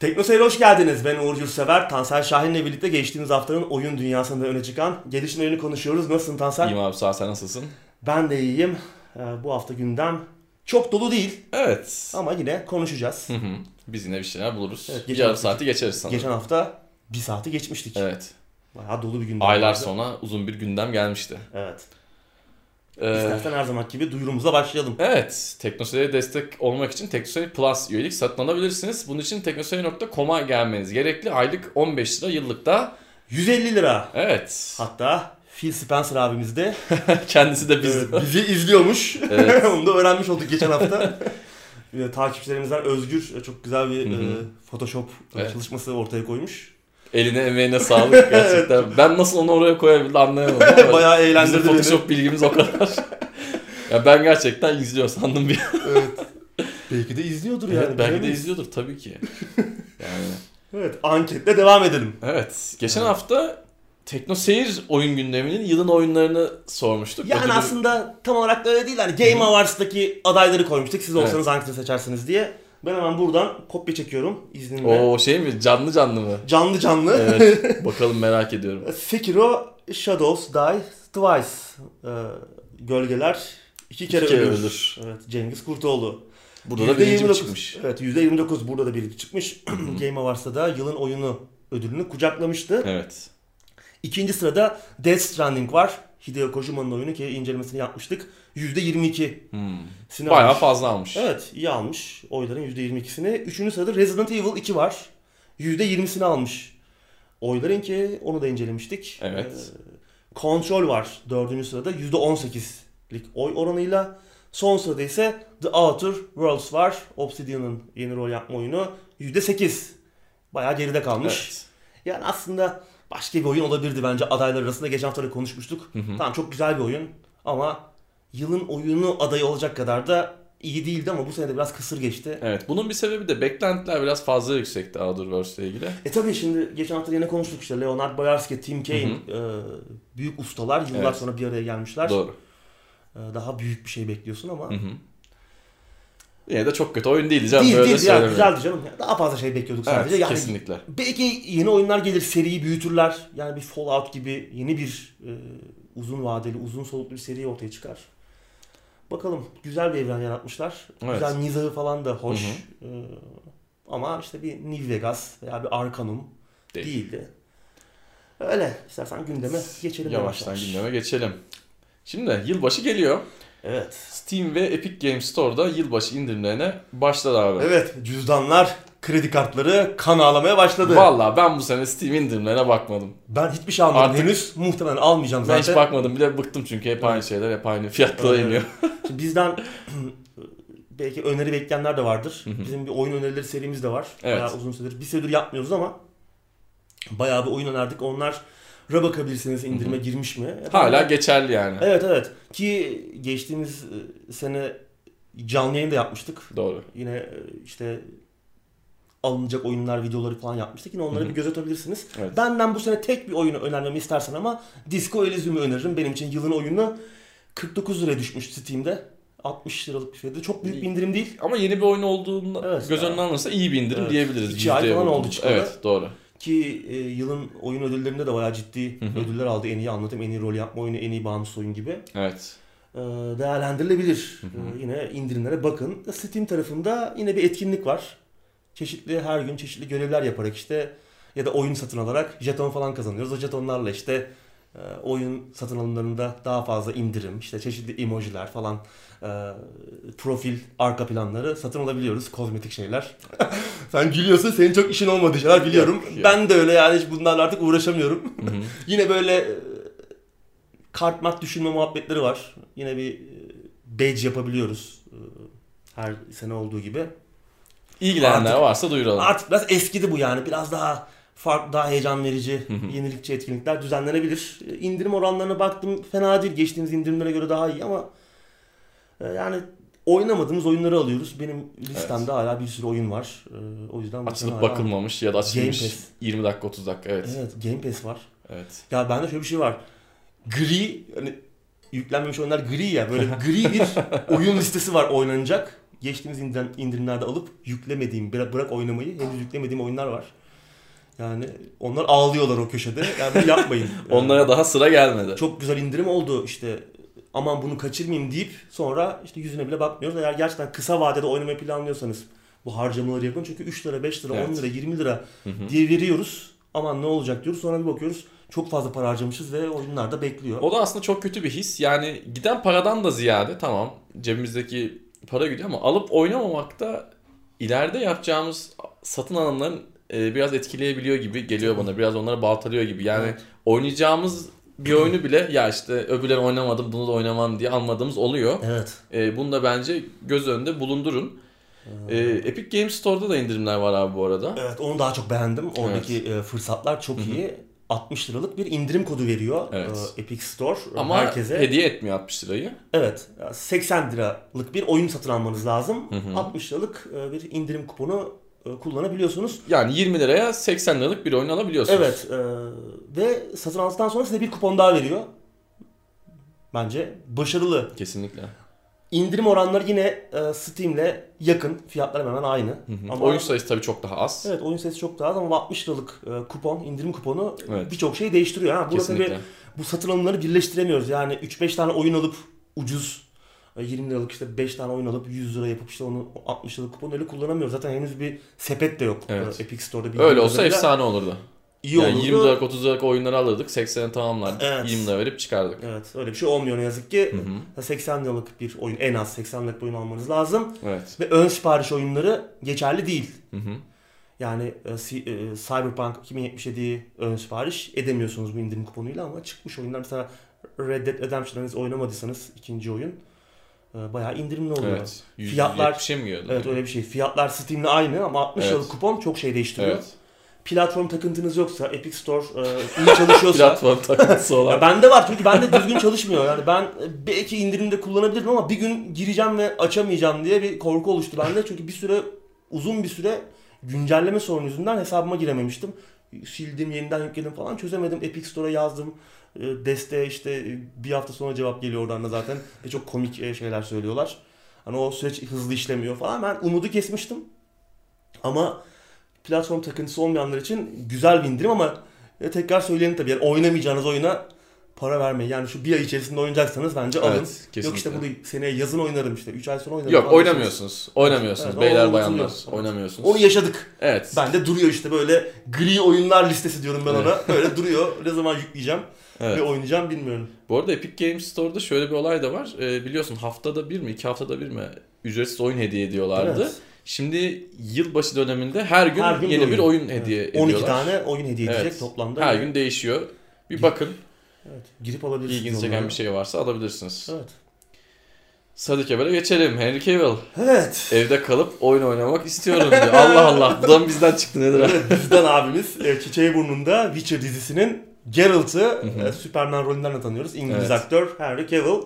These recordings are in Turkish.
Tekno Seyir'e hoş geldiniz. Ben Uğur Yurtsever. Tansel Şahin'le birlikte geçtiğimiz haftanın oyun dünyasında öne çıkan gelişmelerini konuşuyoruz. Nasılsın Tansel? İyiyim abi sağ ol, sen nasılsın? Ben de iyiyim. Ee, bu hafta gündem çok dolu değil Evet. ama yine konuşacağız. Hı hı. Biz yine bir şeyler buluruz. Evet, bir yarım saati geçeriz sanırım. Geçen hafta bir saati geçmiştik. Evet. Bayağı dolu bir gündem. Aylar vardı. sonra uzun bir gündem gelmişti. Evet. Ee, İstersen her zaman gibi duyurumuza başlayalım. evet. TeknoSeyir'e destek olmak için TeknoSeyir Plus üyelik satın alabilirsiniz. Bunun için teknoseyir.com'a gelmeniz gerekli. Aylık 15 lira, yıllık da 150 lira. evet. Hatta Phil Spencer abimiz de Kendisi de biz. e, bizi izliyormuş. Evet. Onu da öğrenmiş olduk geçen hafta. Takipçilerimizden Özgür e, çok güzel bir Hı hı. e, Photoshop Evet. çalışması ortaya koymuş. Eline emeğine sağlık gerçekten. ben nasıl onu oraya koyabildim anlayamadım. ama Bayağı Bizim eğlendirdi beni. Photoshop bilgimiz o kadar. ya ben gerçekten izliyor sandım bir Evet. Belki de izliyordur yani. Evet, belki de izliyordur tabii ki. Yani Evet anketle devam edelim. evet. Geçen Evet. hafta Tekno Seyir oyun gündeminin yılın oyunlarını sormuştuk. Yani Ödülü- aslında tam olarak da öyle değil. Hani Game Awards'taki adayları koymuştuk. Siz Evet. olsanız hangisini seçersiniz diye. Ben hemen buradan kopya çekiyorum izninle. O şey mi? Canlı canlı mı? Canlı canlı. Evet. Bakalım merak ediyorum. Sekiro Shadows Die Twice. Ee, gölgeler iki kere, İki kere ölür. ölür. Evet, Cengiz Kurtoğlu. Burada da birinci mi %29 çıkmış? Evet %29 burada da birinci çıkmış. Game Awards'ta da yılın oyunu ödülünü kucaklamıştı. Evet. İkinci sırada Death Stranding var. Hideo Kojima'nın oyunu ki incelemesini yapmıştık. %22 Hmm. sini Bayağı almış. fazla almış. Evet iyi almış oyların %22'sini. Üçüncü sırada Resident Evil 2 var. %20'sini almış. Oyların ki onu da incelemiştik. Evet. Ee, Control var dördüncü sırada %18'lik oy oranıyla. Son sırada ise The Outer Worlds var. Obsidian'ın yeni rol yapma oyunu. %8. Bayağı geride kalmış. Evet. Yani aslında başka bir oyun olabilirdi bence adaylar arasında. Geçen hafta konuşmuştuk. Hı hı. Tamam çok güzel bir oyun ama yılın oyunu adayı olacak kadar da iyi değildi ama bu sene de biraz kısır geçti. Evet. Bunun bir sebebi de beklentiler biraz fazla yüksekti Outerverse ile ilgili. E tabii şimdi geçen hafta yine konuştuk işte Leonard Boyarski, Tim Kaine e, büyük ustalar yıllar Evet. sonra bir araya gelmişler. Doğru. E, daha büyük bir şey bekliyorsun ama Hı hı. Yine de çok kötü oyun değildi canım. değil böyle değil ya güzeldi canım. Daha fazla şey bekliyorduk sadece. Evet, yani kesinlikle. belki yeni oyunlar gelir, seriyi büyütürler. Yani bir Fallout gibi yeni bir e, uzun vadeli, uzun soluklu bir seri ortaya çıkar. Bakalım güzel bir evren yaratmışlar. Evet. Güzel mizahı falan da hoş. Hı E, ama işte bir New Vegas veya bir Arcanum Değil. değildi. Öyle. İstersen gündeme geçelim Yavaştan yavaş yavaş. gündeme geçelim. Şimdi yılbaşı geliyor. Evet. Steam ve Epic Games Store'da yılbaşı indirimlerine başladı abi. Evet. Cüzdanlar, kredi kartları kan ağlamaya başladı. Valla ben bu sene Steam indirimlerine bakmadım. Ben hiçbir şey almadım Artık- henüz. Muhtemelen almayacağım Ben zaten. hiç bakmadım bile bıktım çünkü hep aynı şeyler hep aynı fiyatlara Evet. iniyor. Şimdi bizden belki öneri bekleyenler de vardır. Bizim bir oyun önerileri serimiz de var. Evet. Bayağı uzun süredir. Bir süredir yapmıyoruz ama bayağı bir oyun önerdik. Onlara bakabilirsiniz indirime girmiş mi? Hala geçerli yani. Evet evet. Ki geçtiğimiz sene canlı yayın da yapmıştık. Doğru. Yine işte alınacak oyunlar, videoları falan yapmıştık. Yine onları Hı hı. bir göz atabilirsiniz. Evet. Benden bu sene tek bir oyunu önermemi istersen ama Disco Elysium'u öneririm. Benim için yılın oyunu 49 liraya düşmüş Steam'de. 60 liralık bir fiyatı. Çok büyük bir indirim değil. Ama yeni bir oyun olduğunda Evet göz önüne alınırsa iyi bir indirim Evet. diyebiliriz. İki ay Yüzdeye falan oldu çıkalı. Evet doğru. Ki e, yılın oyun ödüllerinde de bayağı ciddi Hı hı. ödüller aldı. En iyi anlatım, en iyi rol yapma oyunu, en iyi bağımsız oyun gibi. Evet. E, değerlendirilebilir. Hı hı. E, yine indirimlere bakın. Steam tarafında yine bir etkinlik var. Çeşitli her gün çeşitli görevler yaparak işte ya da oyun satın alarak jeton falan kazanıyoruz. O jetonlarla işte e, oyun satın alımlarında daha fazla indirim, işte çeşitli emojiler falan, e, profil, arka planları satın alabiliyoruz. Kozmetik şeyler. Sen gülüyorsun, senin çok işin olmadığı şeyler biliyorum. Yok ya. ben de öyle yani hiç bunlarla artık uğraşamıyorum. Hı hı. Yine böyle e, kart mart düşünme muhabbetleri var. Yine bir badge yapabiliyoruz. Her sene olduğu gibi. İlgilenenler Artık- varsa duyuralım. Artık biraz eskidi bu yani. Biraz daha farklı, daha heyecan verici, yenilikçi etkinlikler düzenlenebilir. İndirim oranlarına baktım. Fena değil. Geçtiğimiz indirimlere göre daha iyi ama e, yani oynamadığımız oyunları alıyoruz. Benim listemde hala bir sürü oyun var. E, O yüzden Açılıp bakılmamış ya da açılmış Game Pass. 20 dakika 30 dakika evet. Evet, Game Pass var. Evet. Ya bende şöyle bir şey var. Gri, hani yüklenmemiş oyunlar gri ya. Böyle gri bir oyun listesi var oynanacak. Geçtiğimiz indirim, indirimlerde alıp yüklemediğim, bırak, oynamayı henüz yüklemediğim oyunlar var. Yani onlar ağlıyorlar o köşede. Yani yapmayın. Yani Onlara daha sıra gelmedi. çok güzel indirim oldu işte aman bunu kaçırmayayım deyip sonra işte yüzüne bile bakmıyoruz. Eğer gerçekten kısa vadede oynamayı planlıyorsanız bu harcamaları yapın. Çünkü 3 lira, 5 lira, Evet. 10 lira, 20 lira Hı hı. diye veriyoruz. Aman ne olacak diyoruz. Sonra bir bakıyoruz çok fazla para harcamışız ve oyunlar da bekliyor. O da aslında çok kötü bir his. Yani giden paradan da ziyade tamam cebimizdeki para gidiyor ama alıp oynamamak da ileride yapacağımız satın alımların e, biraz etkileyebiliyor gibi geliyor bana. Biraz onlara baltalıyor gibi. Yani Evet. oynayacağımız bir oyunu bile ya işte öbürleri oynamadım bunu da oynamam diye almadığımız oluyor. Evet. E, bunu da bence göz önünde bulundurun. E, Epic Games Store'da da indirimler var abi bu arada. Evet onu daha çok beğendim. Oradaki e, fırsatlar çok iyi. 60 liralık bir indirim kodu veriyor Evet. e, Epic Store Ama herkese. hediye etmiyor 60 lirayı. Evet. 80 liralık bir oyun satın almanız lazım. Hı hı. 60 liralık e, bir indirim kuponu e, kullanabiliyorsunuz. Yani 20 liraya 80 liralık bir oyun alabiliyorsunuz. Evet. e, ve satın aldıktan sonra size bir kupon daha veriyor. Bence başarılı. Kesinlikle. İndirim oranları yine e, Steam'le yakın. Fiyatlar hemen aynı. Hı hı. Ama Oyun sayısı tabii çok daha az. Evet oyun sayısı çok daha az ama 60 liralık e, kupon, indirim kuponu Evet. birçok şeyi değiştiriyor. Ha, burada tabii bu satın alımları birleştiremiyoruz. Yani 3-5 tane oyun alıp ucuz e, 20 liralık işte 5 tane oyun alıp 100 lira yapıp işte onu 60 liralık kuponu öyle kullanamıyoruz. Zaten henüz bir sepet de yok Evet. e, Epic Store'da. Öyle olsa kadarıyla. efsane olurdu. İyi yani olurdu. 20 liralık 30 liralık oyunları alırdık 80'e tamamlardık. Evet. 20 lira verip çıkardık. Evet öyle bir şey olmuyor ne yazık ki. Hı hı. 80 liralık bir oyun en az 80 liralık bir oyun almanız lazım. Evet. Ve ön sipariş oyunları geçerli değil. Hı hı. Yani e, e, Cyberpunk 2077'yi ön sipariş edemiyorsunuz bu indirim kuponuyla ama çıkmış oyunlar mesela Red Dead Redemption'ı oynamadıysanız ikinci oyun e, bayağı indirimli oluyor. Evet. Fiyatlar- 170'e mi? Evet öyle bir şey. Fiyatlar Steam'le aynı ama 60 Evet. liralık kupon çok şey değiştiriyor. Evet. Platform takıntınız yoksa, Epic Store e, iyi çalışıyorsa Platform takıntısı Ya olan. bende var çünkü bende düzgün çalışmıyor. Yani ben e, belki indirimde kullanabilirim ama bir gün gireceğim ve açamayacağım diye bir korku oluştu bende. Çünkü bir süre uzun bir süre güncelleme sorunu yüzünden hesabıma girememiştim. Sildim, yeniden yükledim falan çözemedim. Epic Store'a yazdım. E, Desteğe işte e, bir hafta sonra cevap geliyor oradan da zaten. Ve çok komik şeyler söylüyorlar. Hani o süreç hızlı işlemiyor falan. Ben umudu kesmiştim. Ama platform takıntısı olmayanlar için güzel bir indirim ama e, tekrar söyleyelim tabii. Yani oynamayacağınız oyuna para vermeyin. Yani şu bir ay içerisinde oynayacaksanız bence alın. Evet, kesinlikle. Yok işte bunu seneye yazın oynarım işte. 3 ay sonra oynarım. Yok oynamıyorsunuz. Oynamıyorsunuz. Evet, Beyler bayanlar oynamıyorsunuz. Onu yaşadık. Evet. Ben de duruyor işte böyle gri oyunlar listesi diyorum ben Evet. ona. Böyle duruyor. Ne zaman yükleyeceğim Evet. ve oynayacağım bilmiyorum. Bu arada Epic Games Store'da şöyle bir olay da var. Ee, biliyorsun haftada bir mi, iki haftada bir mi ücretsiz oyun hediye ediyorlardı. Evet. Şimdi yılbaşı döneminde her gün, Her gün bir yeni bir oyun. oyun hediye Evet. ediyorlar. 12 tane oyun hediye edecek Evet. toplamda. Her gün değişiyor. Bir bakın Evet. Girip alabilirsiniz. ilginizi çeken bir şey varsa alabilirsiniz. Evet. Sıradaki habere geçelim. Henry Cavill Evet. evde kalıp oyun oynamak istiyorum diyor. Allah Allah. Bu da bizden çıktı nedir? Evet, bizden abimiz e, Çiçeği Burnu'nda Witcher dizisinin Geralt'ı e, Superman rolünden de tanıyoruz. İngiliz Evet. aktör Henry Cavill.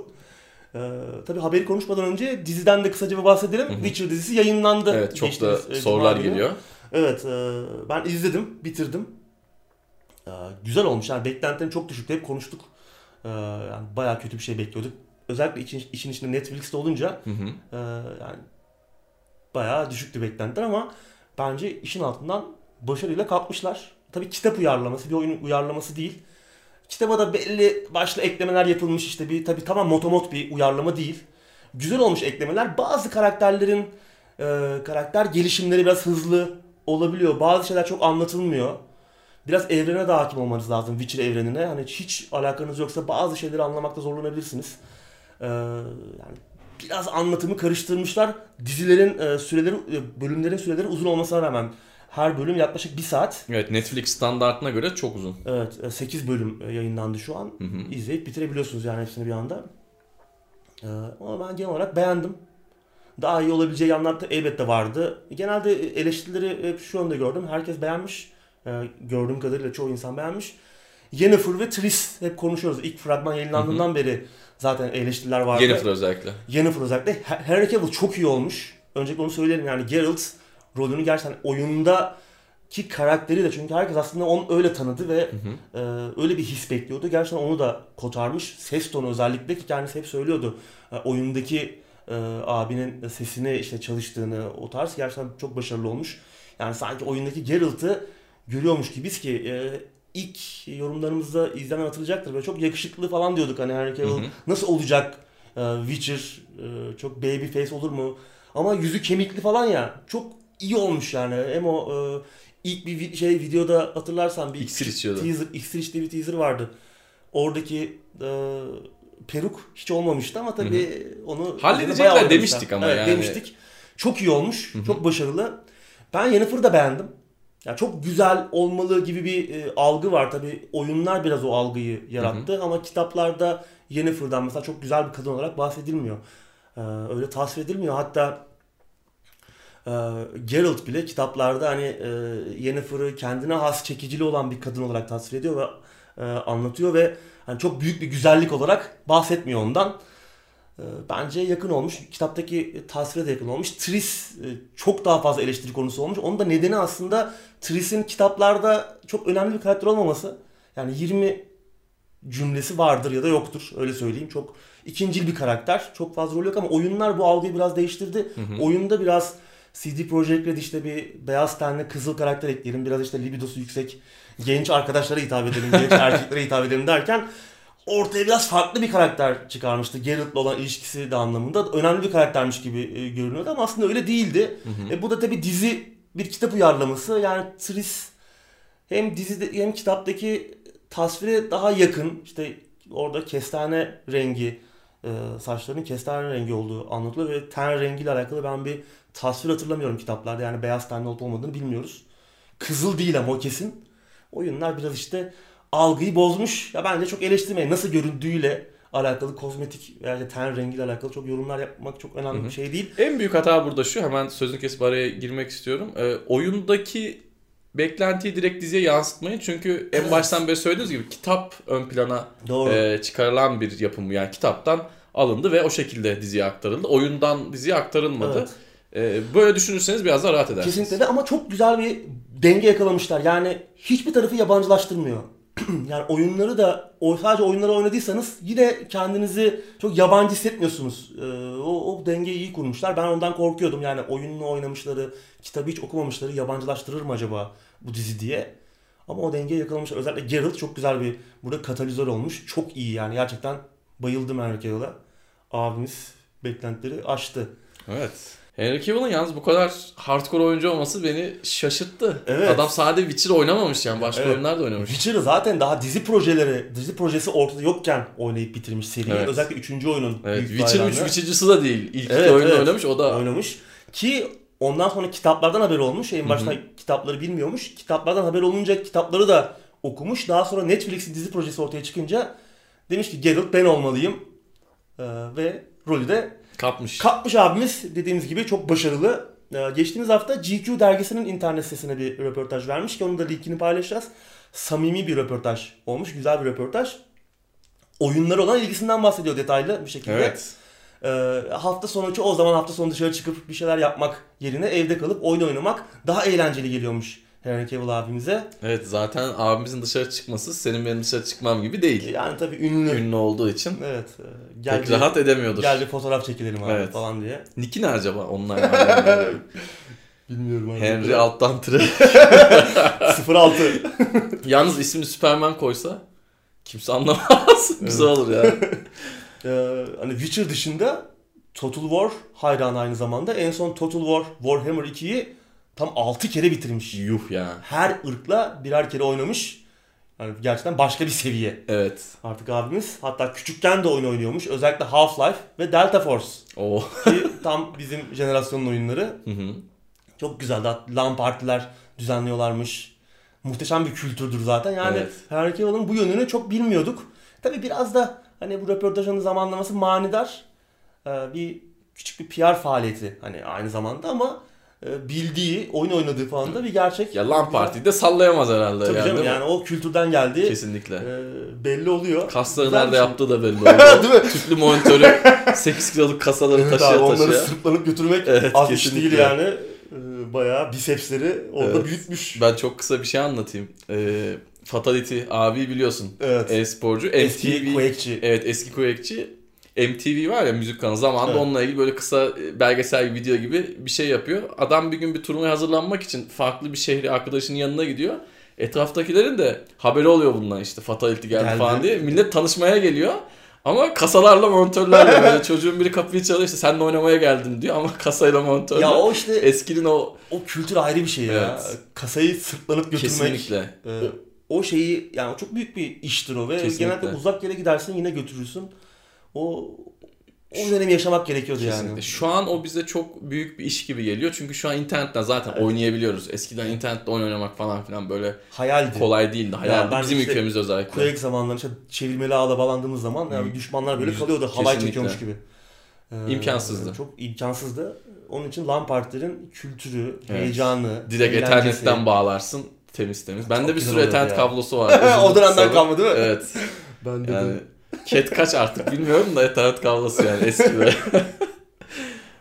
E, tabii haberi konuşmadan önce diziden de kısaca bir bahsedelim. Hı hı. Witcher dizisi yayınlandı. Evet çok da geçtiğimiz, e, sorular günü. geliyor. Evet e, ben izledim, bitirdim. E, güzel olmuş. Yani beklentilerim çok düşüktü. Hep konuştuk. E, yani bayağı kötü bir şey bekliyorduk. Özellikle için, işin içinde Netflix'te olunca Hı hı. ee, yani bayağı düşüktü beklentiler ama bence işin altından başarıyla kalkmışlar. Tabii kitap uyarlaması, bir oyun uyarlaması değil. Kitaba da belli başlı eklemeler yapılmış işte bir tabii tamam motomot bir uyarlama değil. Güzel olmuş eklemeler. Bazı karakterlerin e, karakter gelişimleri biraz hızlı olabiliyor. Bazı şeyler çok anlatılmıyor. Biraz evrene de hakim olmanız lazım Witcher evrenine. Hani hiç alakanız yoksa bazı şeyleri anlamakta zorlanabilirsiniz. Ee, yani biraz anlatımı karıştırmışlar. Dizilerin e, süreleri, e, bölümlerin süreleri uzun olmasına rağmen her bölüm yaklaşık bir saat. Evet Netflix standartına göre çok uzun. Evet 8 bölüm e, yayınlandı şu an. Hı hı. İzleyip bitirebiliyorsunuz yani hepsini bir anda. Ee, ama ben genel olarak beğendim. Daha iyi olabileceği yanlar da elbette vardı. Genelde eleştirileri hep şu yönde gördüm. Herkes beğenmiş. Ee, gördüğüm kadarıyla çoğu insan beğenmiş. Yennefer ve Triss hep konuşuyoruz. İlk fragman yayınlandığından beri zaten eleştiriler vardı. Yennefer özellikle. Yennefer özellikle. Henry Cavill çok iyi olmuş. Öncelikle onu söyleyelim yani Geralt rolünü gerçekten oyunda ki karakteri de çünkü herkes aslında onu öyle tanıdı ve Hı hı. e, öyle bir his bekliyordu. Gerçekten onu da kotarmış. Ses tonu özellikle ki kendisi hep söylüyordu. E, oyundaki e, abinin sesini işte çalıştığını o tarz gerçekten çok başarılı olmuş. Yani sanki oyundaki Geralt'ı görüyormuş gibiyiz ki e, ilk yorumlarımızda izlenen hatırlayacaktır. Böyle çok yakışıklı falan diyorduk hani Henry Cavill nasıl olacak e, Witcher e, çok baby face olur mu? Ama yüzü kemikli falan ya çok iyi olmuş yani. Hem o e, ilk bir şey videoda hatırlarsan bir İksir içiyordu. teaser, iksir içtiği bir teaser vardı. Oradaki e, peruk hiç olmamıştı ama tabii onu Halledecekler demiştik ama evet, yani. Demiştik. Çok iyi olmuş. Hı hı. Çok başarılı. Ben Yennefer'ı da beğendim. Ya çok güzel olmalı gibi bir e, algı var tabii. Oyunlar biraz o algıyı yarattı ama kitaplarda Yennefer'dan mesela çok güzel bir kadın olarak bahsedilmiyor. Ee, öyle tasvir edilmiyor. Hatta e, Geralt bile kitaplarda hani e, Yennefer'ı kendine has çekiciliği olan bir kadın olarak tasvir ediyor ve e, anlatıyor ve hani çok büyük bir güzellik olarak bahsetmiyor ondan. E, bence yakın olmuş. Kitaptaki tasvire de yakın olmuş. Triss e, çok daha fazla eleştiri konusu olmuş. Onun da nedeni aslında Triss'in kitaplarda çok önemli bir karakter olmaması. Yani 20 cümlesi vardır ya da yoktur. Öyle söyleyeyim. Çok ikincil bir karakter. Çok fazla rol yok ama oyunlar bu algıyı biraz değiştirdi. Oyunda biraz CD Projekt Red işte bir beyaz tenli kızıl karakter ekleyelim. Biraz işte libidosu yüksek genç arkadaşlara hitap edelim, genç erkeklere hitap edelim derken ortaya biraz farklı bir karakter çıkarmıştı. Geralt'la olan ilişkisi de anlamında önemli bir karaktermiş gibi e, görünüyordu ama aslında öyle değildi. E, bu da tabii dizi bir kitap uyarlaması. Yani Triss hem dizide hem kitaptaki tasvire daha yakın. İşte orada kestane rengi e, saçlarının kestane rengi olduğu anlatılıyor ve ten rengiyle alakalı ben bir tasvir hatırlamıyorum kitaplarda. Yani beyaz tenli olup olmadığını bilmiyoruz. Kızıl değil ama o kesin. Oyunlar biraz işte algıyı bozmuş. Ya bence çok eleştirmeyin. Nasıl göründüğüyle alakalı kozmetik veya işte ten rengiyle alakalı çok yorumlar yapmak çok önemli bir şey değil. En büyük hata burada şu. Hemen sözünü kesip araya girmek istiyorum. Ee, oyundaki beklentiyi direkt diziye yansıtmayın. Çünkü en baştan beri söylediğiniz gibi kitap ön plana Doğru. e, çıkarılan bir yapım. Yani kitaptan alındı ve o şekilde diziye aktarıldı. Oyundan diziye aktarılmadı. Evet. Ee, böyle düşünürseniz biraz daha rahat edersiniz. Kesinlikle de ama çok güzel bir denge yakalamışlar. Yani hiçbir tarafı yabancılaştırmıyor. yani oyunları da sadece oyunları oynadıysanız yine kendinizi çok yabancı hissetmiyorsunuz. Ee, o, o dengeyi iyi kurmuşlar. Ben ondan korkuyordum. Yani oyununu oynamışları, kitabı hiç okumamışları yabancılaştırır mı acaba bu dizi diye. Ama o dengeyi yakalamışlar. Özellikle Geralt çok güzel bir burada katalizör olmuş. Çok iyi yani gerçekten bayıldım Henry Cavill'a. Abimiz beklentileri aştı. Evet. Henry Cavill'ın yalnız bu kadar hardcore oyuncu olması beni şaşırttı. Evet. Adam sadece Witcher oynamamış yani başka Evet. oyunlar da oynamış. Witcher'ı zaten daha dizi projeleri, dizi projesi ortada yokken oynayıp bitirmiş seriyi. Evet. Özellikle 3. oyunun Evet, büyük Witcher'ın hayranı 3 Witcher'cısı da değil. İlk iki Evet, oyunu evet. oynamış o da oynamış. Ki ondan sonra kitaplardan haber olmuş. En başta kitapları bilmiyormuş. Kitaplardan haber olunca kitapları da okumuş. Daha sonra Netflix'in dizi projesi ortaya çıkınca demiş ki Geralt ben olmalıyım. Ee, ve rolü de kapmış. Kapmış abimiz dediğimiz gibi çok başarılı. Ee, geçtiğimiz hafta GQ dergisinin internet sitesine bir röportaj vermiş ki onun da linkini paylaşacağız. Samimi bir röportaj olmuş. Güzel bir röportaj. Oyunlara olan ilgisinden bahsediyor detaylı bir şekilde. evet. Ee, hafta sonu o zaman hafta sonu dışarı çıkıp bir şeyler yapmak yerine evde kalıp oyun oynamak daha eğlenceli geliyormuş Henry Cavill abimize. Evet zaten abimizin dışarı çıkması senin benim dışarı çıkmam gibi değil. Yani tabii ünlü. Ünlü olduğu için Evet. Gel pek bir, rahat edemiyordur. gel bir fotoğraf çekelim abi Evet. falan diye. Niki ne acaba online? Bilmiyorum abi. Henry alttan tire. 06. Yalnız ismini Superman koysa kimse anlamaz. Güzel olur ya. Ee, hani Witcher dışında Total War hayranı aynı zamanda. En son Total War Warhammer 2'yi tam 6 kere bitirmiş. Yuh ya. Her ırkla birer kere oynamış. Yani gerçekten başka bir seviye Evet. artık abimiz. Hatta küçükken de oyun oynuyormuş. Özellikle Half-Life ve Delta Force. O. Ki tam bizim jenerasyonun oyunları. Hı hı. Çok güzeldi. LAN partiler düzenliyorlarmış. Muhteşem bir kültürdür zaten. Yani Evet. Henry Cavill'ın bu yönünü çok bilmiyorduk. Tabii biraz da hani bu röportajın zamanlaması manidar. Ee, bir küçük bir PR faaliyeti hani aynı zamanda ama bildiği, oyun oynadığı falan da bir gerçek. Ya LAN Parti'yi de sallayamaz herhalde. Tabii yani, canım yani o kültürden geldi. Kesinlikle. Ee, belli oluyor. Kasları Güzel nerede şey. yaptığı da belli oluyor. Değil mi? Tüplü monitörü 8 kiloluk kasaları Evet taşıya abi, onları taşıya. sırtlanıp götürmek Evet, az iş kesinlikle. değil yani. Ee, bayağı bisepsleri orada Evet. büyütmüş. Ben çok kısa bir şey anlatayım. Ee, Fatality abi biliyorsun. Evet. E-sporcu. Eski. Quake'ci. Evet eski Quake'ci. MTV var ya müzik kanalı zamanında Evet. onunla ilgili böyle kısa e, belgesel video gibi bir şey yapıyor. Adam bir gün bir turnuvaya hazırlanmak için farklı bir şehri arkadaşının yanına gidiyor. Etraftakilerin de haberi oluyor bundan işte Fatality geldi, Geldi. falan diye. Millet tanışmaya geliyor. Ama kasalarla monitörlerle böyle çocuğun biri kapıyı çalıyor işte seninle oynamaya geldim diyor ama kasayla monitörle. Ya o işte Eskinin o o kültür ayrı bir şey ya. Evet. Kasayı sırtlanıp götürmek. kesinlikle. e, o şeyi yani çok büyük bir iştir o ve Kesinlikle. genelde uzak yere gidersin yine götürürsün. O o dönemi yaşamak gerekiyordu Kesinlikle. yani. Şu an o bize çok büyük bir iş gibi geliyor. Çünkü şu an internetten zaten Evet. oynayabiliyoruz. Eskiden internette oyun oynamak falan filan böyle Hayaldi. kolay değildi. Hayaldi. ben Bizim işte ülkemizde özellikle. Quake zamanlarında işte çevirmeli ağla bağlandığımız zaman yani düşmanlar böyle kalıyordu halay çekiyormuş gibi. Ee, İmkansızdı. Çok imkansızdı. Onun için LAN partilerin kültürü, Evet. heyecanı, Direkt. Ethernet'ten bağlarsın. Temiz temiz. Bende bir sürü Ethernet ya. kablosu var. o dönemden kısalı. kalma değil mi? Evet. Ben de Yani cat kaç artık bilmiyorum da Ethernet kablosu yani eski böyle.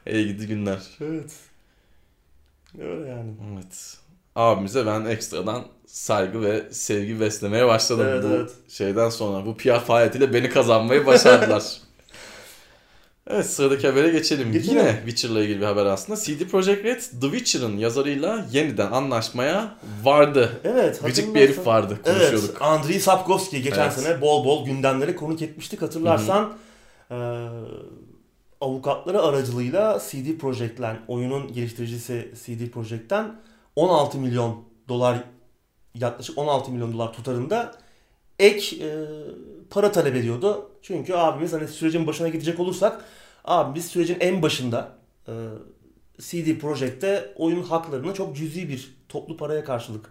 İyi gidi günler. Evet. Öyle yani. Evet. Abimize ben ekstradan saygı ve sevgi beslemeye başladım Evet, bu evet. şeyden sonra. Bu PR faaliyetiyle beni kazanmayı başardılar. evet sıradaki habere geçelim. Geçelim. Yine Witcher'la ilgili bir haber aslında. CD Projekt Red The Witcher'ın yazarıyla yeniden anlaşmaya vardı. Evet. Gıcık bir herif vardı konuşuyorduk. Evet. Andriy Sapkowski geçen Evet. sene bol bol gündemlere konuk etmiştik. Hatırlarsan eee, avukatları aracılığıyla CD Projekt'ten, oyunun geliştiricisi CD Projekt'ten 16 milyon dolar yaklaşık 16 milyon dolar tutarında ek eee, para talep ediyordu. Çünkü abimiz hani sürecin başına gidecek olursak abimiz sürecin en başında eee, CD Projekt'te oyun haklarını çok cüzi bir toplu paraya karşılık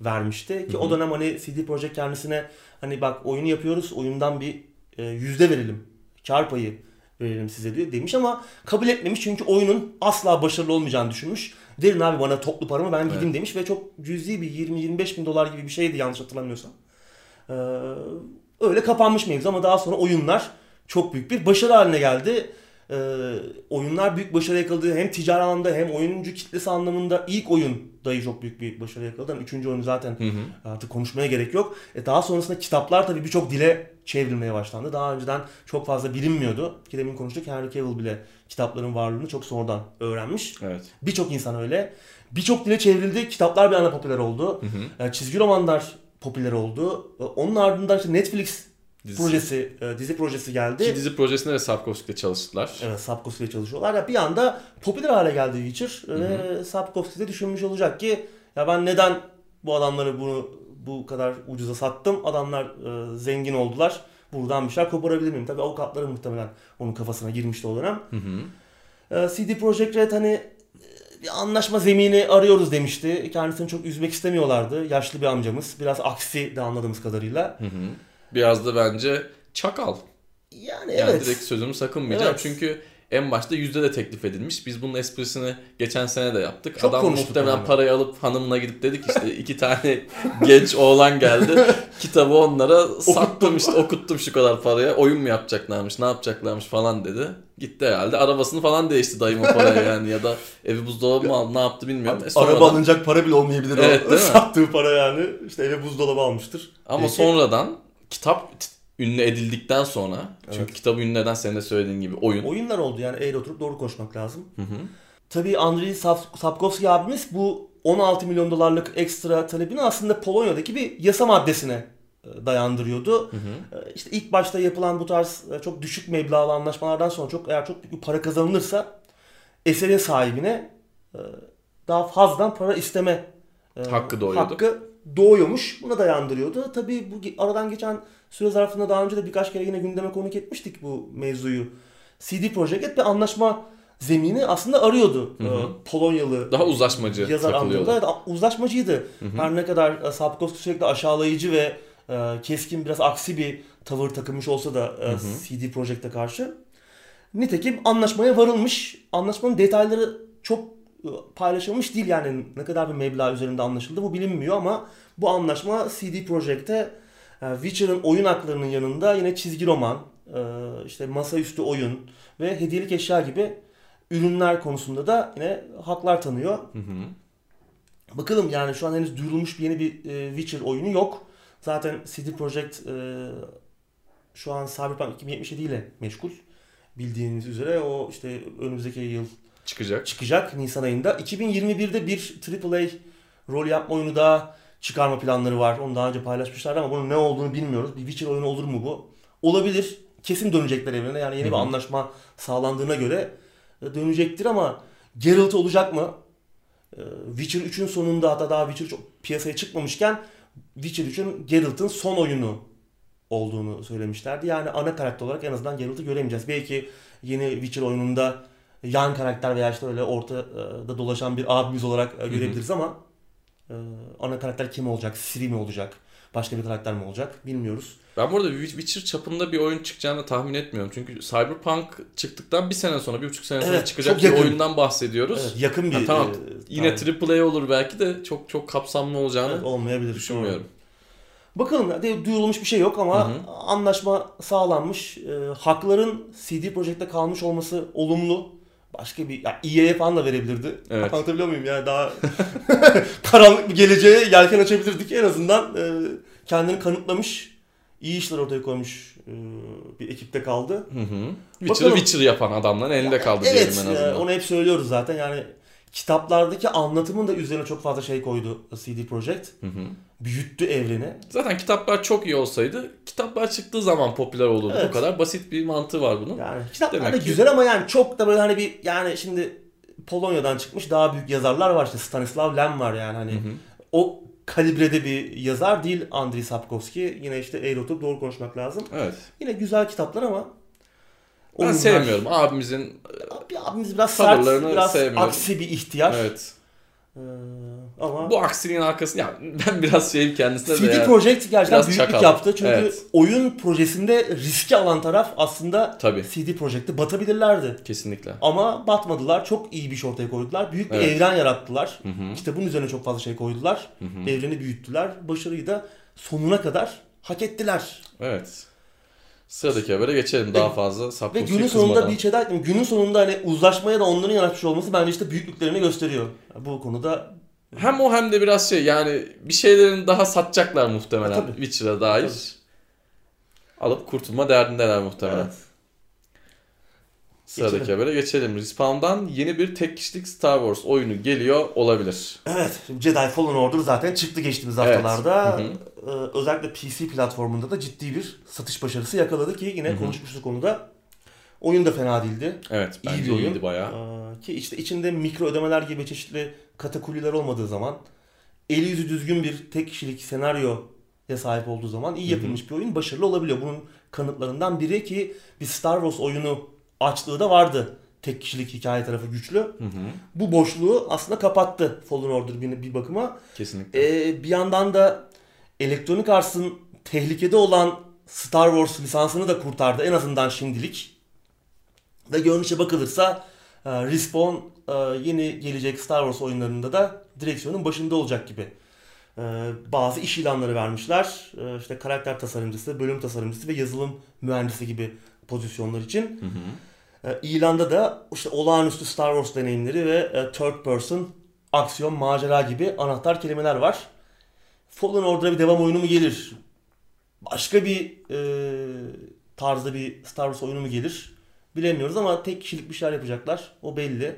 vermişti. Ki Hı hı. o dönem hani CD Projekt kendisine hani bak oyunu yapıyoruz oyundan bir e, yüzde verelim. Kar payı verelim size diye demiş ama kabul etmemiş çünkü oyunun asla başarılı olmayacağını düşünmüş. Verin abi bana toplu paramı ben gideyim Evet. demiş ve çok cüzi bir 20-25 bin dolar gibi bir şeydi yanlış hatırlamıyorsam. Ee, öyle kapanmış mevzu ama daha sonra oyunlar çok büyük bir başarı haline geldi. Ee, oyunlar büyük başarı yakaladı. Hem ticari anlamda hem oyuncu kitlesi anlamında ilk oyun dahi çok büyük bir başarı yakaladı. Yani üçüncü oyunu zaten Hı hı. artık konuşmaya gerek yok. E daha sonrasında kitaplar tabii birçok dile çevrilmeye başlandı. Daha önceden çok fazla bilinmiyordu. Ki demin konuştuk Henry Cavill bile kitapların varlığını çok sonradan öğrenmiş. Evet. Birçok insan öyle. Birçok dile çevrildi. Kitaplar bir anda popüler oldu. Hı hı. E, Çizgi romanlar popüler oldu. E, Onun ardından işte Netflix Dizisi. projesi, e, dizi projesi geldi. Ki dizi projesinde de Sapkowski'de çalıştılar. Evet Sapkowski ile çalışıyorlar. Ya bir anda popüler hale geldi Witcher. Ve Sapkowski de düşünmüş olacak ki ya ben neden bu adamları bunu bu kadar ucuza sattım? Adamlar e, zengin oldular. Buradan bir şeyler koparabilir miyim? Tabii avukatları muhtemelen onun kafasına girmişti o dönem. Hı hı. E, CD Projekt Red hani bir anlaşma zemini arıyoruz demişti. Kendisini çok üzmek istemiyorlardı. Yaşlı bir amcamız. Biraz aksi de anladığımız kadarıyla. Hı hı. Biraz da bence çakal. Yani Yani evet. direkt sözümü sakınmayacağım. Evet. Çünkü en başta yüzde de teklif edilmiş. Biz bunun esprisini geçen sene de yaptık. Çok Adam muhtemelen yani. parayı alıp hanımına gidip dedik işte iki tane genç oğlan geldi. Kitabı onlara sattım işte okuttum şu kadar paraya. Oyun mu yapacaklarmış ne yapacaklarmış falan dedi. Gitti herhalde. Arabasını falan değişti dayım o paraya yani ya da evi buzdolabı mı aldı ne yaptı bilmiyorum. E sonradan- Araba alınacak para bile olmayabilir Evet, o. Sattığı para yani. İşte eve buzdolabı almıştır. Ama Peki. sonradan kitap ünlü edildikten sonra çünkü Evet. kitabı ünlü eden senin de söylediğin gibi oyun. Oyunlar oldu yani eğri oturup doğru konuşmak lazım. Hı hı. Tabii Andriy Sap- Sapkowski abimiz bu 16 milyon dolarlık ekstra talebini aslında Polonya'daki bir yasa maddesine e, dayandırıyordu. Hı hı. E, İşte ilk başta yapılan bu tarz e, çok düşük meblağlı anlaşmalardan sonra çok eğer çok büyük bir para kazanılırsa eserin sahibine daha fazladan para isteme Hakkı doğuyordu. Hakkı doğuyormuş. Buna dayandırıyordu. Tabii bu aradan geçen süre zarfında daha önce de birkaç kere yine gündeme konuk etmiştik bu mevzuyu. CD Projekt Red bir anlaşma zemini aslında arıyordu. Hı hı. E, Polonyalı Daha uzlaşmacı yazar anlamında uzlaşmacıydı. Hı hı. Her ne kadar e, Sapkowski sürekli aşağılayıcı ve e, keskin biraz aksi bir tavır takılmış olsa da e, Hı hı. CD Projekt'e karşı. Nitekim anlaşmaya varılmış. Anlaşmanın detayları çok paylaşılmış değil yani ne kadar bir meblağ üzerinde anlaşıldı bu bilinmiyor ama bu anlaşma CD Projekt'e Witcher'ın oyun haklarının yanında yine çizgi roman, e, işte masaüstü oyun ve hediyelik eşya gibi ürünler konusunda da yine haklar tanıyor. Hı hı. Bakalım yani şu an henüz duyurulmuş bir yeni bir e, Witcher oyunu yok. Zaten CD Projekt e, şu an Cyberpunk 2077 ile meşgul. bildiğiniz üzere o işte önümüzdeki yıl Çıkacak. çıkacak Nisan ayında. 2021'de bir AAA rol yapma oyunu daha çıkarma planları var. Onu daha önce paylaşmışlardı ama bunun ne olduğunu bilmiyoruz. Bir Witcher oyunu olur mu bu? Olabilir. Kesin dönecekler evrene. Yani yeni Hı bir anlaşma sağlandığına göre e, dönecektir ama Geralt olacak mı? E, Witcher 3'ün sonunda hatta daha Witcher çok piyasaya çıkmamışken Witcher 3'ün Geralt'ın son oyunu olduğunu söylemişlerdi. Yani ana karakter olarak en azından Geralt'ı göremeyeceğiz. Belki yeni Witcher oyununda yan karakter veya işte öyle ortada dolaşan bir abimiz olarak e, görebiliriz ama e, ana karakter kim olacak? Ciri mi olacak? Başka bir karakter mi olacak? Bilmiyoruz. Ben burada Witcher çapında bir oyun çıkacağını tahmin etmiyorum. Çünkü Cyberpunk çıktıktan bir sene sonra, bir buçuk sene sonra Evet, çıkacak bir oyundan bahsediyoruz. Evet, yakın bir Ha, tamam. e, Yine. AAA olur belki de çok çok kapsamlı olacağını Evet, olmayabilir. düşünmüyorum. Bakalım de, duyurulmuş bir şey yok ama Hı hı. anlaşma sağlanmış. E, hakların CD Projekt'te kalmış olması olumlu. Başka bir ya EA'ye falan da verebilirdi. Evet. Anlatabiliyor muyum? Yani daha karanlık bir geleceğe yelken açabilirdik. En azından e, kendini kanıtlamış, iyi işler ortaya koymuş e, bir ekipte kaldı. Hı hı. Witcher'ı. Witcher yapan adamların elinde kaldı diyelim evet, en azından. onu hep söylüyoruz zaten. Yani kitaplardaki anlatımın da üzerine çok fazla şey koydu CD Projekt. Hı hı. Büyüttü evreni. Zaten kitaplar çok iyi olsaydı kitaplar çıktığı zaman popüler olurdu. Evet. Bu kadar basit bir mantığı var bunun. Yani kitaplar Demek da ki- güzel ama yani çok da böyle hani bir yani şimdi Polonya'dan çıkmış daha büyük yazarlar var işte Stanislav Lem var yani hani Hı hı. o kalibrede bir yazar değil Andrei Sapkowski. Yine işte eğri oturup doğru konuşmak lazım. Evet. Yine güzel kitaplar ama Ben sevmiyorum. Abimizin Abi abimiz biraz sert, biraz sevmiyorum. aksi bir ihtiyar. evet. Ee, ama Bu aksiliğin arkasında ya ben biraz şeyim kendisine de CD. Projekt gerçekten büyüklük çakal. yaptı. Çünkü Evet. oyun projesinde riski alan taraf aslında Tabii. CD Projekt'te batabilirlerdi. Kesinlikle. Ama batmadılar. Çok iyi bir şey ortaya koydular. Büyük bir Evet. evren yarattılar. Hı hı. İşte bunun üzerine çok fazla şey koydular. Hı hı. Evreni büyüttüler. Başarıyı da sonuna kadar hak ettiler. Evet. Sıradaki habere geçelim daha fazla Ve günün sonunda kızmadan. bir şey daha ekleyeyim. Günün sonunda hani uzlaşmaya da onların yanaşmış olması bence işte büyüklüklerini gösteriyor. Bu konuda Hem o hem de biraz şey yani bir şeylerin daha satacaklar muhtemelen Ha, tabii. Witcher'a dair. Alıp kurtulma derdindeler muhtemelen. evet. Sıradaki habere geçelim. Respawn'dan yeni bir tek kişilik Star Wars oyunu geliyor olabilir. Evet, Jedi Fallen Order zaten çıktı geçtiğimiz Evet. haftalarda. Hı hı. Ee, özellikle PC platformunda da ciddi bir satış başarısı yakaladı ki yine Hı hı. konuşmuştuk onu da. Oyun da fena değildi. Evet İyi bir oyun. iyiydi bayağı. Ee, ki işte içinde mikro ödemeler gibi çeşitli katakulliler olmadığı zaman, eli yüzü düzgün bir tek kişilik senaryoya sahip olduğu zaman iyi Hı hı. yapılmış bir oyun başarılı olabiliyor. Bunun kanıtlarından biri ki bir Star Wars oyunu açlığı da vardı. Tek kişilik hikaye tarafı güçlü. Hı hı. Bu boşluğu aslında kapattı Fallen Order bir, bir bakıma. Kesinlikle. Ee, bir yandan da Electronic Arts'ın tehlikede olan Star Wars lisansını da kurtardı en azından şimdilik. Ve görünüşe bakılırsa e, Respawn e, yeni gelecek Star Wars oyunlarında da direksiyonun başında olacak gibi. E, Bazı iş ilanları vermişler. İşte karakter tasarımcısı, bölüm tasarımcısı ve yazılım mühendisi gibi pozisyonlar için. Hı hı. E, İlanda da işte olağanüstü Star Wars deneyimleri ve e, third person aksiyon, macera gibi anahtar kelimeler var. Fallen Order'a bir devam oyunu mu gelir? Başka bir e, tarzda bir Star Wars oyunu mu gelir? Bilemiyoruz ama tek kişilik bir şeyler yapacaklar. O belli.